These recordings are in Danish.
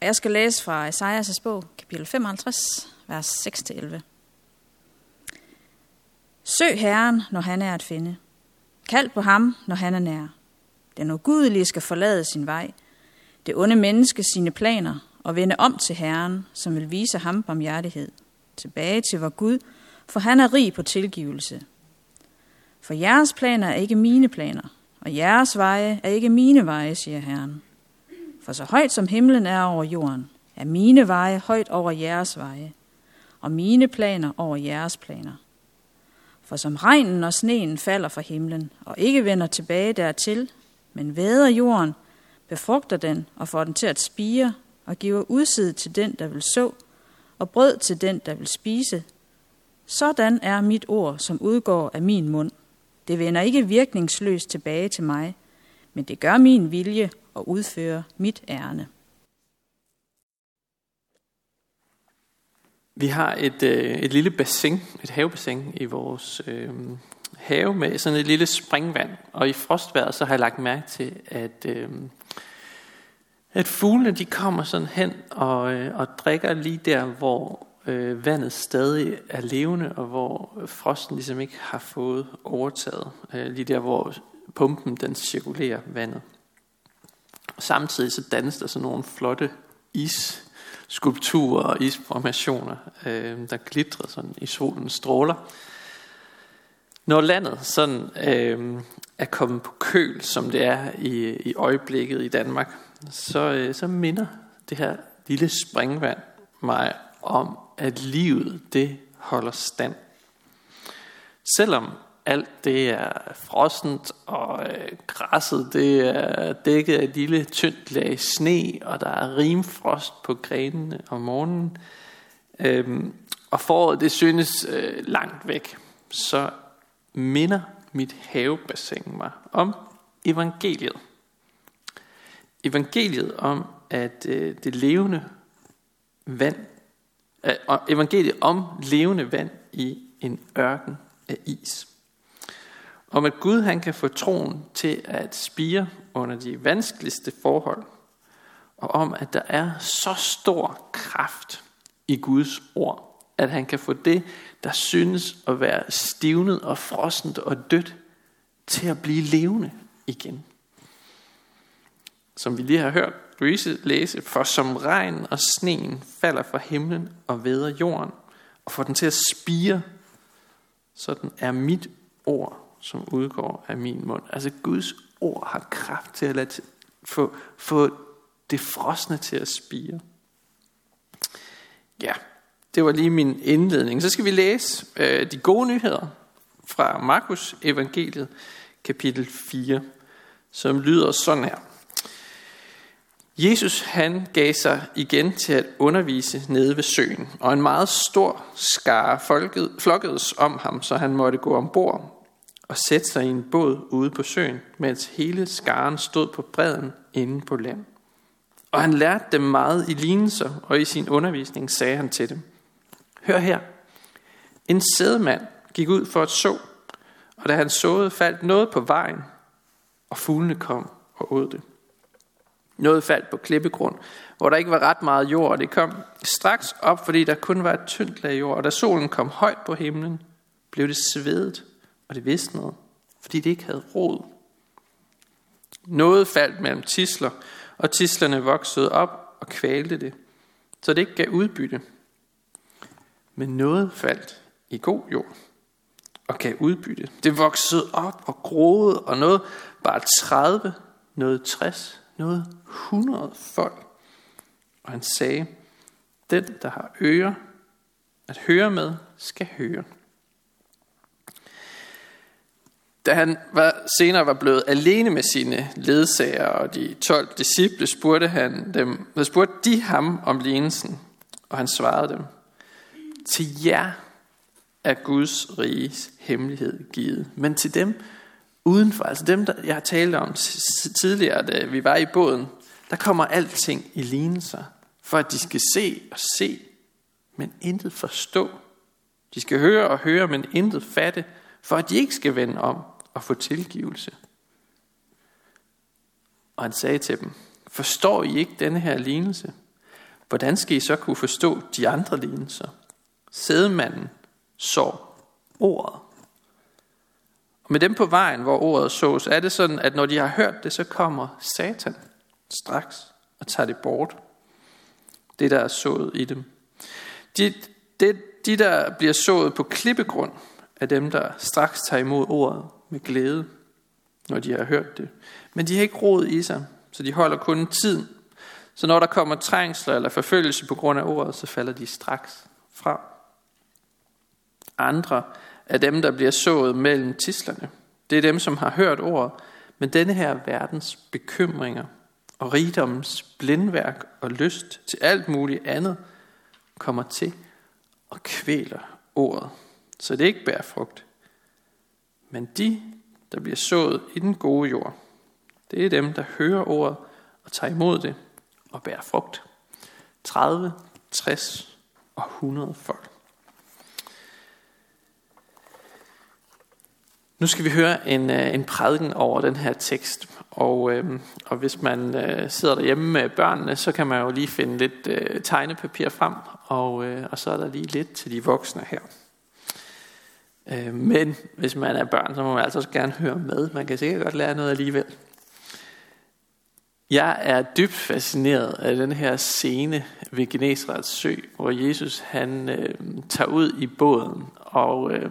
Og jeg skal læse fra Esajas' bog, kapitel 55, vers 6-11. Søg Herren, når han er at finde. Kald på ham, når han er nær. Den ugudelige skal forlade sin vej. Det onde menneske sine planer og vende om til Herren, som vil vise ham barmhjertighed. Tilbage til vor Gud, for han er rig på tilgivelse. For jeres planer er ikke mine planer, og jeres veje er ikke mine veje, siger Herren. For så højt som himlen er over jorden, er mine veje højt over jeres veje, og mine planer over jeres planer. For som regnen og sneen falder fra himlen, og ikke vender tilbage dertil, men væder jorden, befrugter den og får den til at spire, og giver udsid til den, der vil så, og brød til den, der vil spise. Sådan er mit ord, som udgår af min mund. Det vender ikke virkningsløst tilbage til mig, men det gør min vilje og udfører mit ærne. Vi har et, øh, et lille bassin, et havebassin i vores øh, have med sådan et lille springvand. Og i frostværet så har jeg lagt mærke til, at, øh, at fuglene de kommer sådan hen og, øh, og drikker lige der, hvor øh, vandet stadig er levende, og hvor frosten ligesom ikke har fået overtaget. Øh, lige der, hvor pumpen den cirkulerer vandet. Samtidig så dannes der sådan nogle flotte isskulpturer og isformationer, øh, der glitrer sådan i solens stråler. Når landet sådan øh, er kommet på køl, som det er i, i øjeblikket i Danmark, så, øh, så minder det her lille springvand mig om, at livet det holder stand. Selvom alt det er frossent, og øh, græsset det er dækket af et lille tyndt lag sne, og der er rimfrost på grenene om morgenen. Øhm, og foråret det synes øh, langt væk, så minder mit havebassin mig om evangeliet. Evangeliet om, at øh, det levende vand, øh, evangeliet om levende vand i en ørken af is. Om at Gud han kan få troen til at spire under de vanskeligste forhold. Og om at der er så stor kraft i Guds ord, at han kan få det, der synes at være stivnet og frossent og dødt, til at blive levende igen. Som vi lige har hørt Louise læse, for som regn og sneen falder fra himlen og væder jorden, og får den til at spire, sådan er mit ord som udgår af min mund. Altså Guds ord har kraft til at lade, få, få det frosne til at spire. Ja, det var lige min indledning. Så skal vi læse øh, de gode nyheder fra Markus evangeliet, kapitel 4, som lyder sådan her. Jesus han gav sig igen til at undervise nede ved søen, og en meget stor skare folket, flokkedes om ham, så han måtte gå ombord og sætte sig i en båd ude på søen, mens hele skaren stod på bredden inde på land. Og han lærte dem meget i lignelser, og i sin undervisning sagde han til dem, Hør her, en sædemand gik ud for at så, og da han såede, faldt noget på vejen, og fuglene kom og åd det. Noget faldt på klippegrund, hvor der ikke var ret meget jord, og det kom straks op, fordi der kun var et tyndt lag jord, og da solen kom højt på himlen, blev det svedet og det visnede, fordi det ikke havde rod. Noget faldt mellem tisler, og tislerne voksede op og kvalte det, så det ikke gav udbytte. Men noget faldt i god jord og gav udbytte. Det voksede op og groede, og noget bare 30, noget 60, noget 100 folk. Og han sagde, den der har ører at høre med, skal høre. Da han var, senere var blevet alene med sine ledsager og de 12 disciple, spurgte, han dem, spurgte de ham om lignelsen, og han svarede dem, til jer er Guds riges hemmelighed givet, men til dem udenfor, altså dem, der jeg har talt om tidligere, da vi var i båden, der kommer alting i lignelser, for at de skal se og se, men intet forstå. De skal høre og høre, men intet fatte, for at de ikke skal vende om og få tilgivelse. Og han sagde til dem, forstår I ikke denne her lignelse? Hvordan skal I så kunne forstå de andre lignelser? Sædemanden så ordet. Og med dem på vejen, hvor ordet sås, er det sådan, at når de har hørt det, så kommer Satan straks og tager det bort. Det, der er sået i dem. De, det, de, der bliver sået på klippegrund, er dem, der straks tager imod ordet med glæde, når de har hørt det. Men de har ikke råd i sig, så de holder kun tiden. Så når der kommer trængsler eller forfølgelse på grund af ordet, så falder de straks fra. Andre er dem, der bliver sået mellem tislerne. Det er dem, som har hørt ordet, men denne her verdens bekymringer og rigdommens blindværk og lyst til alt muligt andet kommer til og kvæler ordet, så det ikke bærer frugt. Men de, der bliver sået i den gode jord, det er dem, der hører ordet og tager imod det og bærer frugt. 30, 60 og 100 folk. Nu skal vi høre en, øh, en prædiken over den her tekst, og, øh, og hvis man øh, sidder derhjemme med børnene, så kan man jo lige finde lidt øh, tegnepapir frem, og, øh, og så er der lige lidt til de voksne her. Øh, men hvis man er børn, så må man altså også gerne høre med. Man kan sikkert godt lære noget alligevel. Jeg er dybt fascineret af den her scene ved Genesrets sø, hvor Jesus han øh, tager ud i båden og, øh,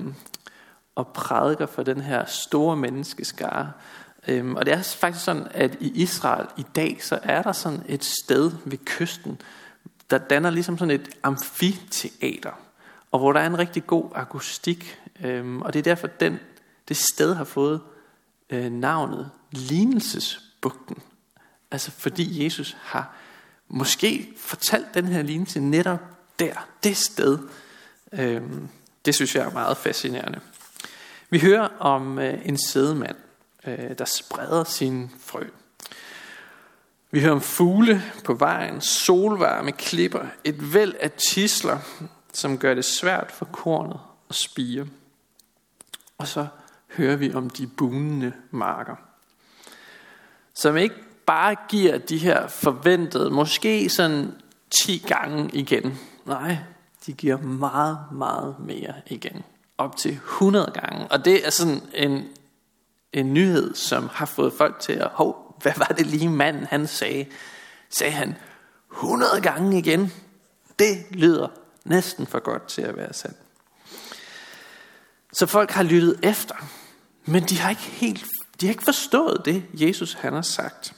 og prædiker for den her store menneskeskare. Øh, og det er faktisk sådan, at i Israel i dag, så er der sådan et sted ved kysten, der danner ligesom sådan et amfiteater, og hvor der er en rigtig god akustik. Øhm, og det er derfor, den, det sted har fået øh, navnet Lignelsesbugten. Altså fordi Jesus har måske fortalt den her lignelse netop der, det sted. Øhm, det synes jeg er meget fascinerende. Vi hører om øh, en sædemand, øh, der spreder sin frø. Vi hører om fugle på vejen, solvarme klipper, et væld af tisler, som gør det svært for kornet at spire. Og så hører vi om de bunende marker, som ikke bare giver de her forventede, måske sådan 10 gange igen. Nej, de giver meget, meget mere igen op til 100 gange. Og det er sådan en, en nyhed, som har fået folk til at, hov, hvad var det lige manden han sagde? Sagde han 100 gange igen? Det lyder næsten for godt til at være sandt. Så folk har lyttet efter, men de har ikke helt de har ikke forstået det, Jesus han har sagt.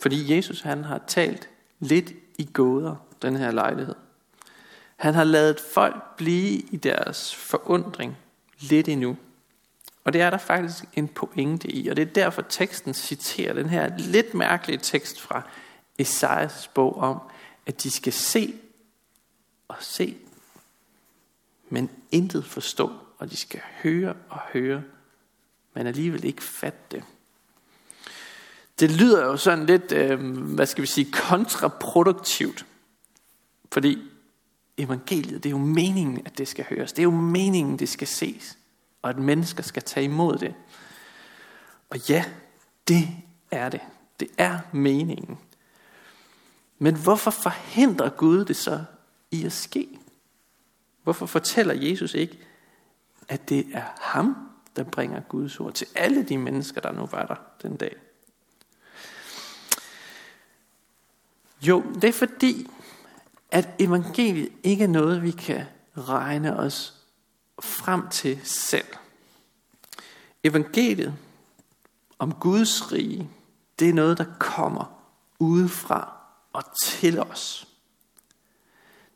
Fordi Jesus han har talt lidt i gåder, den her lejlighed. Han har lavet folk blive i deres forundring lidt endnu. Og det er der faktisk en pointe i, og det er derfor teksten citerer den her lidt mærkelige tekst fra Esajas bog om, at de skal se og se, men intet forstå, og de skal høre og høre, men alligevel ikke fatte det. Det lyder jo sådan lidt, øh, hvad skal vi sige, kontraproduktivt, fordi evangeliet, det er jo meningen, at det skal høres. Det er jo meningen, det skal ses. Og at mennesker skal tage imod det. Og ja, det er det. Det er meningen. Men hvorfor forhindrer Gud det så i at ske? Hvorfor fortæller Jesus ikke, at det er ham, der bringer Guds ord til alle de mennesker, der nu var der den dag? Jo, det er fordi, at evangeliet ikke er noget, vi kan regne os frem til selv. Evangeliet om Guds rige, det er noget, der kommer udefra og til os.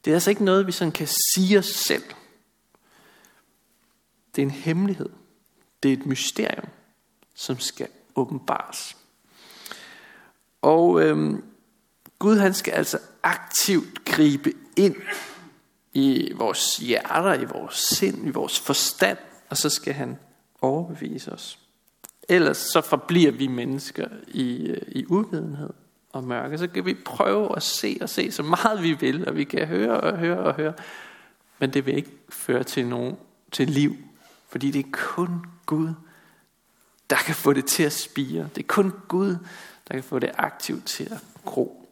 Det er altså ikke noget, vi sådan kan sige os selv. Det er en hemmelighed. Det er et mysterium, som skal åbenbares. Og øhm, Gud han skal altså aktivt gribe ind i vores hjerter, i vores sind, i vores forstand, og så skal han overbevise os. Ellers så forbliver vi mennesker i, øh, i uvidenhed og mørke. Så kan vi prøve at se og se så meget vi vil, og vi kan høre og høre og høre. Men det vil ikke føre til nogen til liv, fordi det er kun Gud, der kan få det til at spire. Det er kun Gud, der kan få det aktivt til at gro.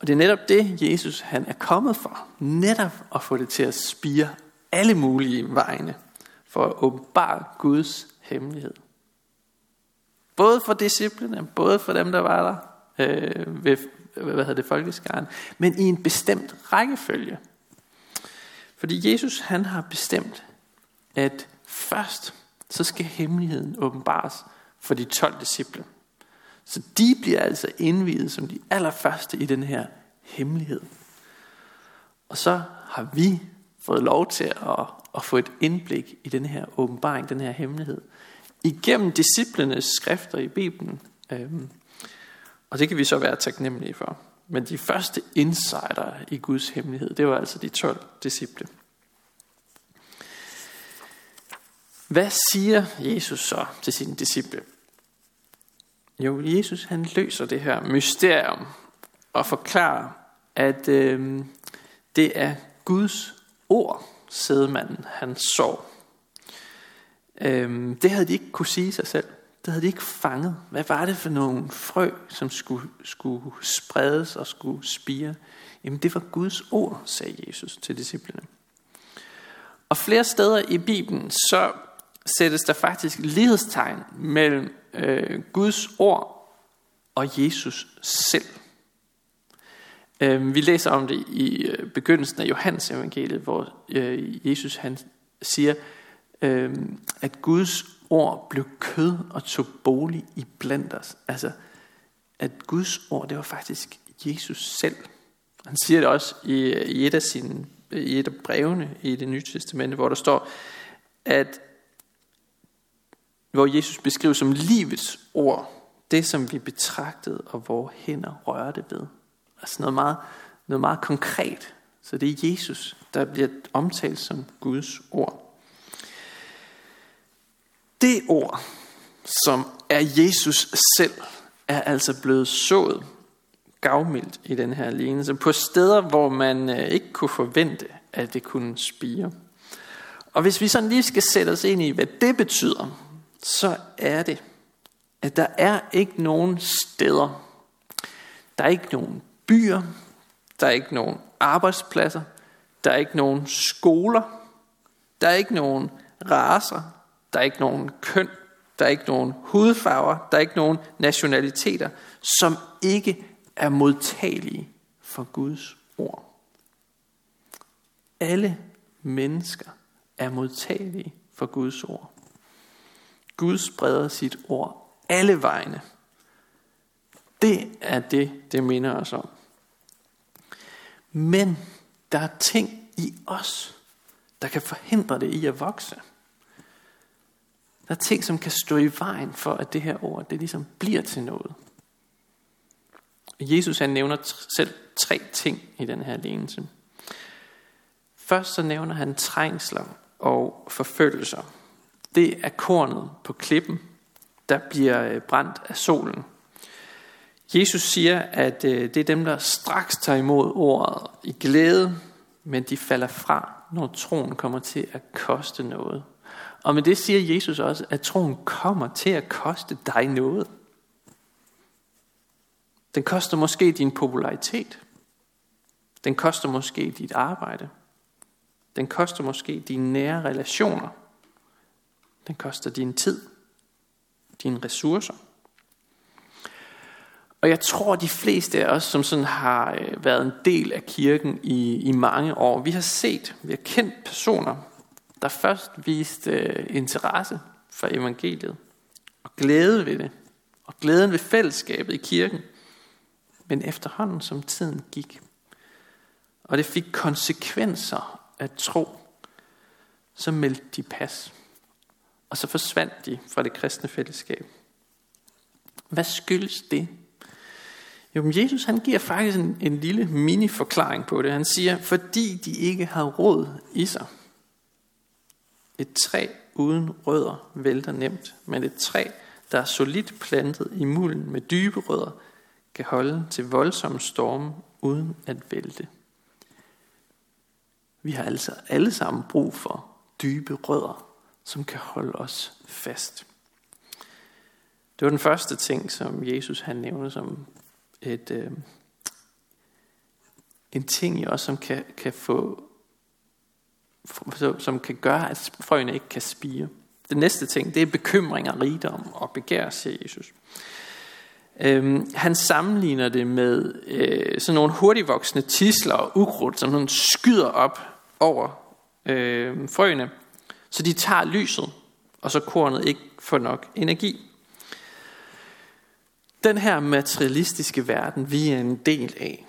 Og det er netop det, Jesus han er kommet for. Netop at få det til at spire alle mulige vegne. For at åbenbare Guds hemmelighed. Både for disciplene, både for dem, der var der øh, ved hvad hedder det, folkeskaren, men i en bestemt rækkefølge. Fordi Jesus han har bestemt, at først så skal hemmeligheden åbenbares for de 12 disciple. Så de bliver altså indviet som de allerførste i den her hemmelighed. Og så har vi fået lov til at, at få et indblik i den her åbenbaring, den her hemmelighed, igennem disciplenes skrifter i Bibelen. Øhm, og det kan vi så være taknemmelige for. Men de første insider i Guds hemmelighed, det var altså de 12 disciple. Hvad siger Jesus så til sine disciple? Jo, Jesus han løser det her mysterium og forklarer, at øh, det er Guds ord, sædemanden han så. Øh, det havde de ikke kunne sige sig selv der havde de ikke fanget. Hvad var det for nogle frø, som skulle, skulle spredes og skulle spire? Jamen det var Guds ord, sagde Jesus til disciplene. Og flere steder i Bibelen, så sættes der faktisk lighedstegn mellem øh, Guds ord og Jesus selv. Øh, vi læser om det i øh, begyndelsen af Johannes evangeliet, hvor øh, Jesus han siger, øh, at Guds ord blev kød og tog bolig i blandt os. Altså, at Guds ord, det var faktisk Jesus selv. Han siger det også i, i et af sine i et af brevene i det nye testamente, hvor der står, at hvor Jesus beskriver som livets ord, det som vi betragtede og vores hænder rørte ved. Altså noget meget, noget meget konkret. Så det er Jesus, der bliver omtalt som Guds ord. Det ord, som er Jesus selv, er altså blevet sået gavmildt i den her lignelse, på steder, hvor man øh, ikke kunne forvente, at det kunne spire. Og hvis vi sådan lige skal sætte os ind i, hvad det betyder, så er det, at der er ikke nogen steder, der er ikke nogen byer, der er ikke nogen arbejdspladser, der er ikke nogen skoler, der er ikke nogen raser, der er ikke nogen køn, der er ikke nogen hudfarver, der er ikke nogen nationaliteter, som ikke er modtagelige for Guds ord. Alle mennesker er modtagelige for Guds ord. Gud spreder sit ord alle vegne. Det er det, det minder os om. Men der er ting i os, der kan forhindre det i at vokse. Der er ting, som kan stå i vejen for, at det her ord, det ligesom bliver til noget. Jesus han nævner selv tre ting i den her lignelse. Først så nævner han trængsler og forfølgelser. Det er kornet på klippen, der bliver øh, brændt af solen. Jesus siger, at øh, det er dem, der straks tager imod ordet i glæde, men de falder fra, når troen kommer til at koste noget. Og med det siger Jesus også, at troen kommer til at koste dig noget. Den koster måske din popularitet. Den koster måske dit arbejde. Den koster måske dine nære relationer. Den koster din tid. Dine ressourcer. Og jeg tror, de fleste af os, som sådan har øh, været en del af kirken i, i mange år, vi har set, vi har kendt personer, der først viste øh, interesse for evangeliet og glæde ved det, og glæden ved fællesskabet i kirken – men efterhånden som tiden gik, og det fik konsekvenser at tro, så meldte de pas. Og så forsvandt de fra det kristne fællesskab. Hvad skyldes det? Jo, Jesus han giver faktisk en, en lille mini-forklaring på det. Han siger, fordi de ikke har råd i sig. Et træ uden rødder vælter nemt, men et træ, der er solidt plantet i mulden med dybe rødder, kan holde til voldsomme storme uden at vælte. Vi har altså alle sammen brug for dybe rødder, som kan holde os fast. Det var den første ting, som Jesus han nævnte som et, øh, en ting i os, som kan, kan få som kan gøre, at frøene ikke kan spire. Den næste ting, det er bekymringer, rigdom og begær, siger Jesus. Øhm, han sammenligner det med øh, sådan nogle hurtigvoksende tisler og ukrudt, som sådan skyder op over øh, frøene, så de tager lyset, og så kornet ikke får nok energi. Den her materialistiske verden, vi er en del af,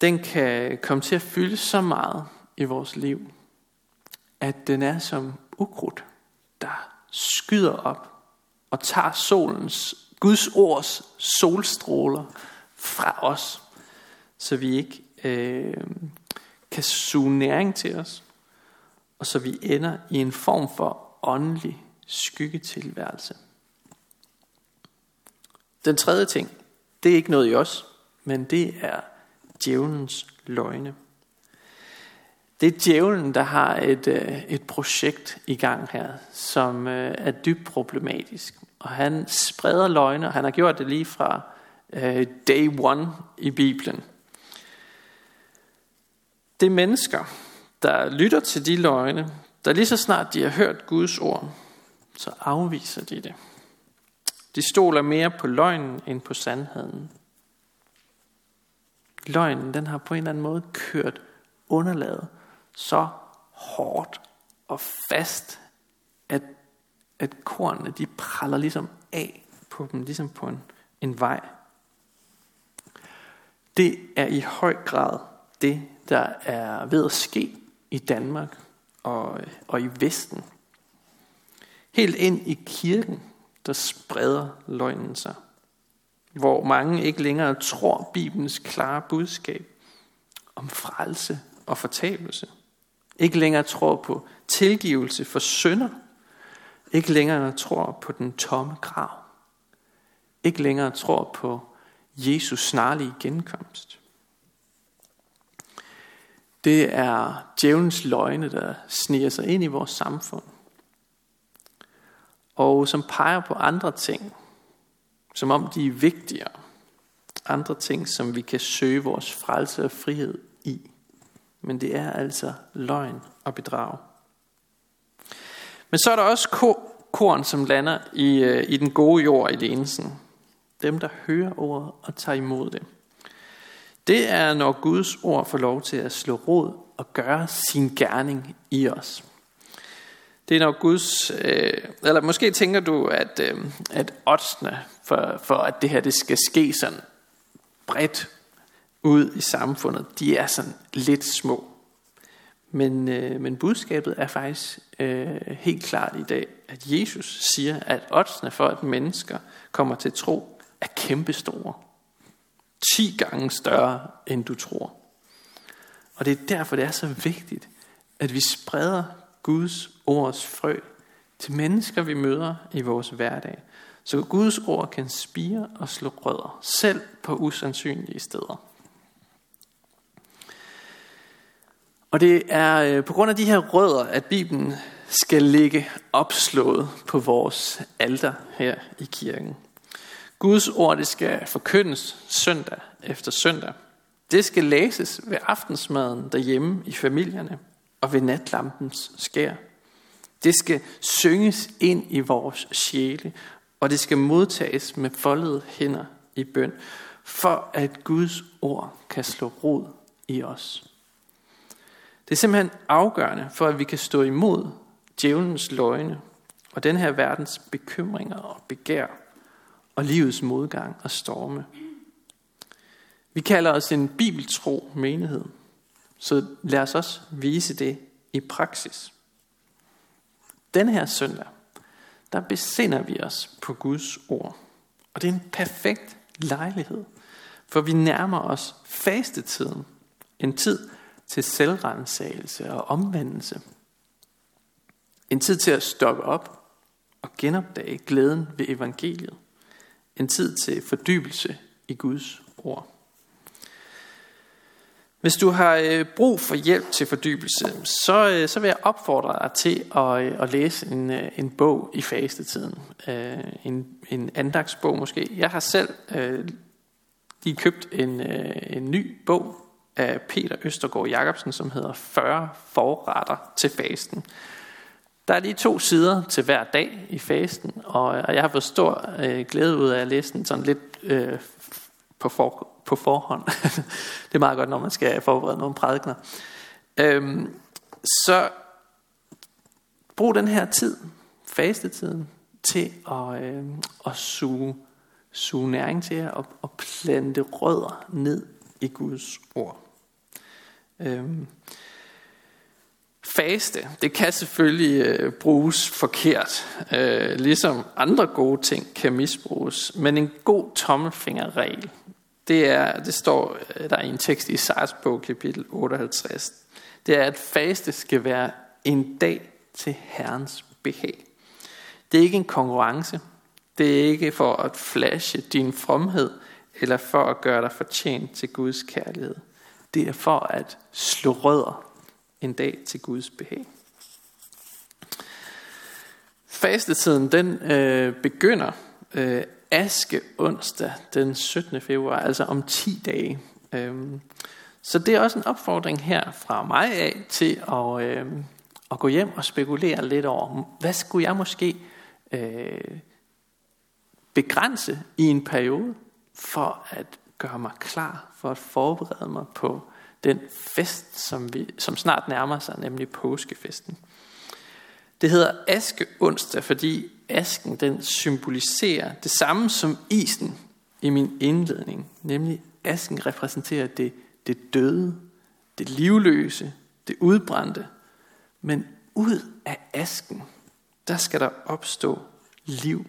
den kan komme til at fylde så meget i vores liv, at den er som ukrudt, der skyder op og tager solens, Guds ords solstråler fra os, så vi ikke øh, kan suge næring til os, og så vi ender i en form for åndelig skyggetilværelse. Den tredje ting, det er ikke noget i os, men det er djævelens løgne. Det er djævlen, der har et, øh, et projekt i gang her, som øh, er dybt problematisk. Og han spreder løgne, og han har gjort det lige fra øh, day one i Bibelen. Det er mennesker, der lytter til de løgne, der lige så snart de har hørt Guds ord, så afviser de det. De stoler mere på løgnen end på sandheden. Løgnen, den har på en eller anden måde kørt underlaget så hårdt og fast, at, at kornene de praller ligesom af på dem, ligesom på en, en vej. Det er i høj grad det, der er ved at ske i Danmark og, og i Vesten. Helt ind i kirken, der spreder løgnen sig. Hvor mange ikke længere tror Bibelens klare budskab om frelse og fortabelse. Ikke længere tror på tilgivelse for synder. Ikke længere tror på den tomme grav. Ikke længere tror på Jesus snarlige genkomst. Det er djævelens løgne, der sniger sig ind i vores samfund. Og som peger på andre ting, som om de er vigtigere. Andre ting, som vi kan søge vores frelse og frihed i men det er altså løgn og bedrag. Men så er der også korn, som lander i, øh, i den gode jord i eneste. Dem, der hører ordet og tager imod det. Det er, når Guds ord får lov til at slå rod og gøre sin gerning i os. Det er når Guds, øh, eller måske tænker du, at, øh, at oddsene for, for, at det her det skal ske sådan bredt ud i samfundet, de er sådan lidt små. Men, øh, men budskabet er faktisk øh, helt klart i dag, at Jesus siger, at oddsene for, at mennesker kommer til tro, er kæmpestore. 10 gange større, end du tror. Og det er derfor, det er så vigtigt, at vi spreder Guds ords frø til mennesker, vi møder i vores hverdag. Så Guds ord kan spire og slå rødder, selv på usandsynlige steder. Og det er øh, på grund af de her rødder, at Bibelen skal ligge opslået på vores alter her i kirken. Guds ord det skal forkyndes søndag efter søndag. Det skal læses ved aftensmaden derhjemme i familierne og ved natlampens skær. Det skal synges ind i vores sjæle, og det skal modtages med foldede hænder i bøn, for at Guds ord kan slå rod i os. Det er simpelthen afgørende for, at vi kan stå imod djævelens løgne og den her verdens bekymringer og begær og livets modgang og storme. Vi kalder os en bibeltro menighed, så lad os også vise det i praksis. Den her søndag, der besinder vi os på Guds ord. Og det er en perfekt lejlighed, for vi nærmer os fastetiden. En tid, til selvrensagelse og omvendelse. En tid til at stoppe op og genopdage glæden ved evangeliet. En tid til fordybelse i Guds ord. Hvis du har øh, brug for hjælp til fordybelse, så, øh, så vil jeg opfordre dig til at, øh, at læse en, en bog i fastetiden. En, en andagsbog måske. Jeg har selv lige købt en, en ny bog af Peter Østergaard Jacobsen, som hedder 40 forretter til fasten. Der er lige to sider til hver dag i fasten, og jeg har fået stor øh, glæde ud af at læse den sådan lidt øh, på, for, på forhånd. det er meget godt, når man skal forberede nogle prædikner. Øhm, så brug den her tid, fastetiden, til at, øh, at suge, suge næring til jer og, og plante rødder ned i Guds ord. Øhm, faste, det kan selvfølgelig øh, bruges forkert, øh, ligesom andre gode ting kan misbruges, men en god tommelfingerregel, det, er, det står øh, der i en tekst i Isaias bog, kapitel 58, det er, at faste skal være en dag til Herrens behag. Det er ikke en konkurrence. Det er ikke for at flashe din fromhed, eller for at gøre dig fortjent til Guds kærlighed. Det er for at slå rødder en dag til Guds behag. Fastetiden den øh, begynder øh, aske onsdag den 17. februar, altså om 10 dage. Øhm, så det er også en opfordring her fra mig af til at, øh, at gå hjem og spekulere lidt over, hvad skulle jeg måske øh, begrænse i en periode for at gøre mig klar, for at forberede mig på den fest, som, vi, som snart nærmer sig, nemlig påskefesten. Det hedder aske onsdag, fordi asken den symboliserer det samme som isen i min indledning, nemlig asken repræsenterer det, det døde, det livløse, det udbrændte. Men ud af asken, der skal der opstå liv.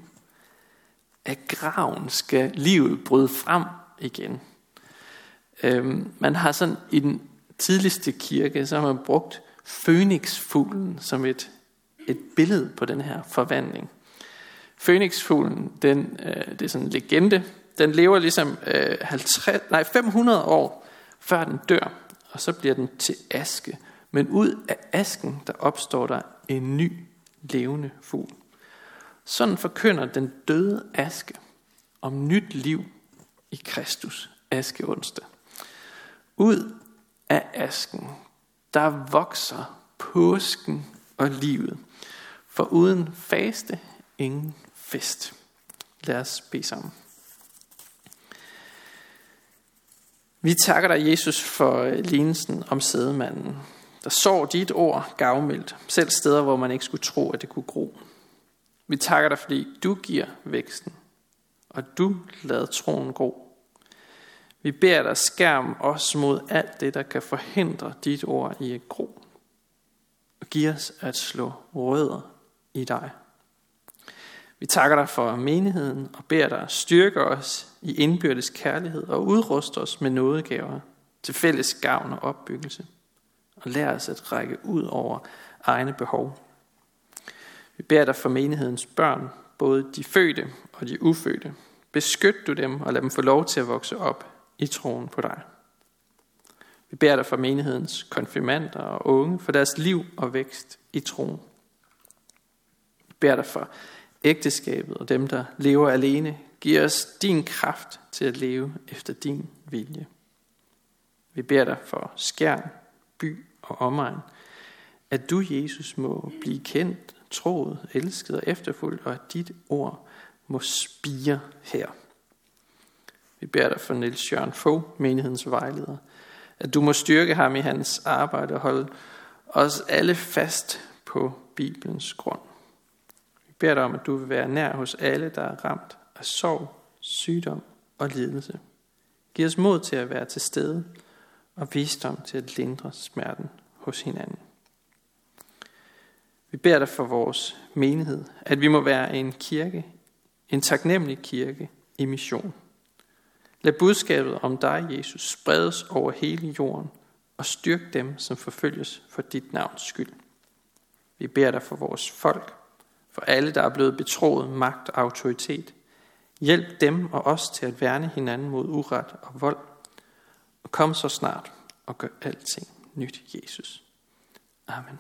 Af graven skal livet bryde frem igen. Øhm, man har sådan i den tidligste kirke, så har man brugt fønixfuglen som et, et billede på den her forvandling. Fønixfuglen, den, øh, det er sådan en legende, den lever ligesom øh, 50, nej, 500 år før den dør, og så bliver den til aske. Men ud af asken, der opstår der en ny levende fugl. Sådan forkynder den døde aske om nyt liv i Kristus aske onsdag. Ud af asken, der vokser påsken og livet. For uden faste, ingen fest. Lad os bede sammen. Vi takker dig, Jesus, for lignelsen om sædemanden, der så dit ord gavmildt, selv steder, hvor man ikke skulle tro, at det kunne gro. Vi takker dig, fordi du giver væksten, og du lader troen gro. Vi beder dig skærm os mod alt det, der kan forhindre dit ord i at gro. Og giv os at slå rødder i dig. Vi takker dig for menigheden og beder dig styrke os i indbyrdes kærlighed og udruste os med nådegaver til fælles gavn og opbyggelse. Og lær os at række ud over egne behov. Vi beder dig for menighedens børn, både de fødte og de ufødte. Beskyt du dem og lad dem få lov til at vokse op i troen på dig. Vi beder dig for menighedens konfirmander og unge, for deres liv og vækst i troen. Vi beder dig for ægteskabet og dem, der lever alene. Giv os din kraft til at leve efter din vilje. Vi beder dig for skærn, by og omegn, at du, Jesus, må blive kendt, troet, elsket og efterfulgt, og at dit ord må spire her. Vi beder dig for Niels Jørgen Fogh, menighedens vejleder, at du må styrke ham i hans arbejde og holde os alle fast på Bibelens grund. Vi beder dig om, at du vil være nær hos alle, der er ramt af sorg, sygdom og lidelse. Giv os mod til at være til stede og visdom til at lindre smerten hos hinanden. Vi beder dig for vores menighed, at vi må være en kirke, en taknemmelig kirke i mission. Lad budskabet om dig, Jesus, spredes over hele jorden og styrk dem, som forfølges for dit navns skyld. Vi beder dig for vores folk, for alle, der er blevet betroet magt og autoritet. Hjælp dem og os til at værne hinanden mod uret og vold. Og kom så snart og gør alting nyt, Jesus. Amen.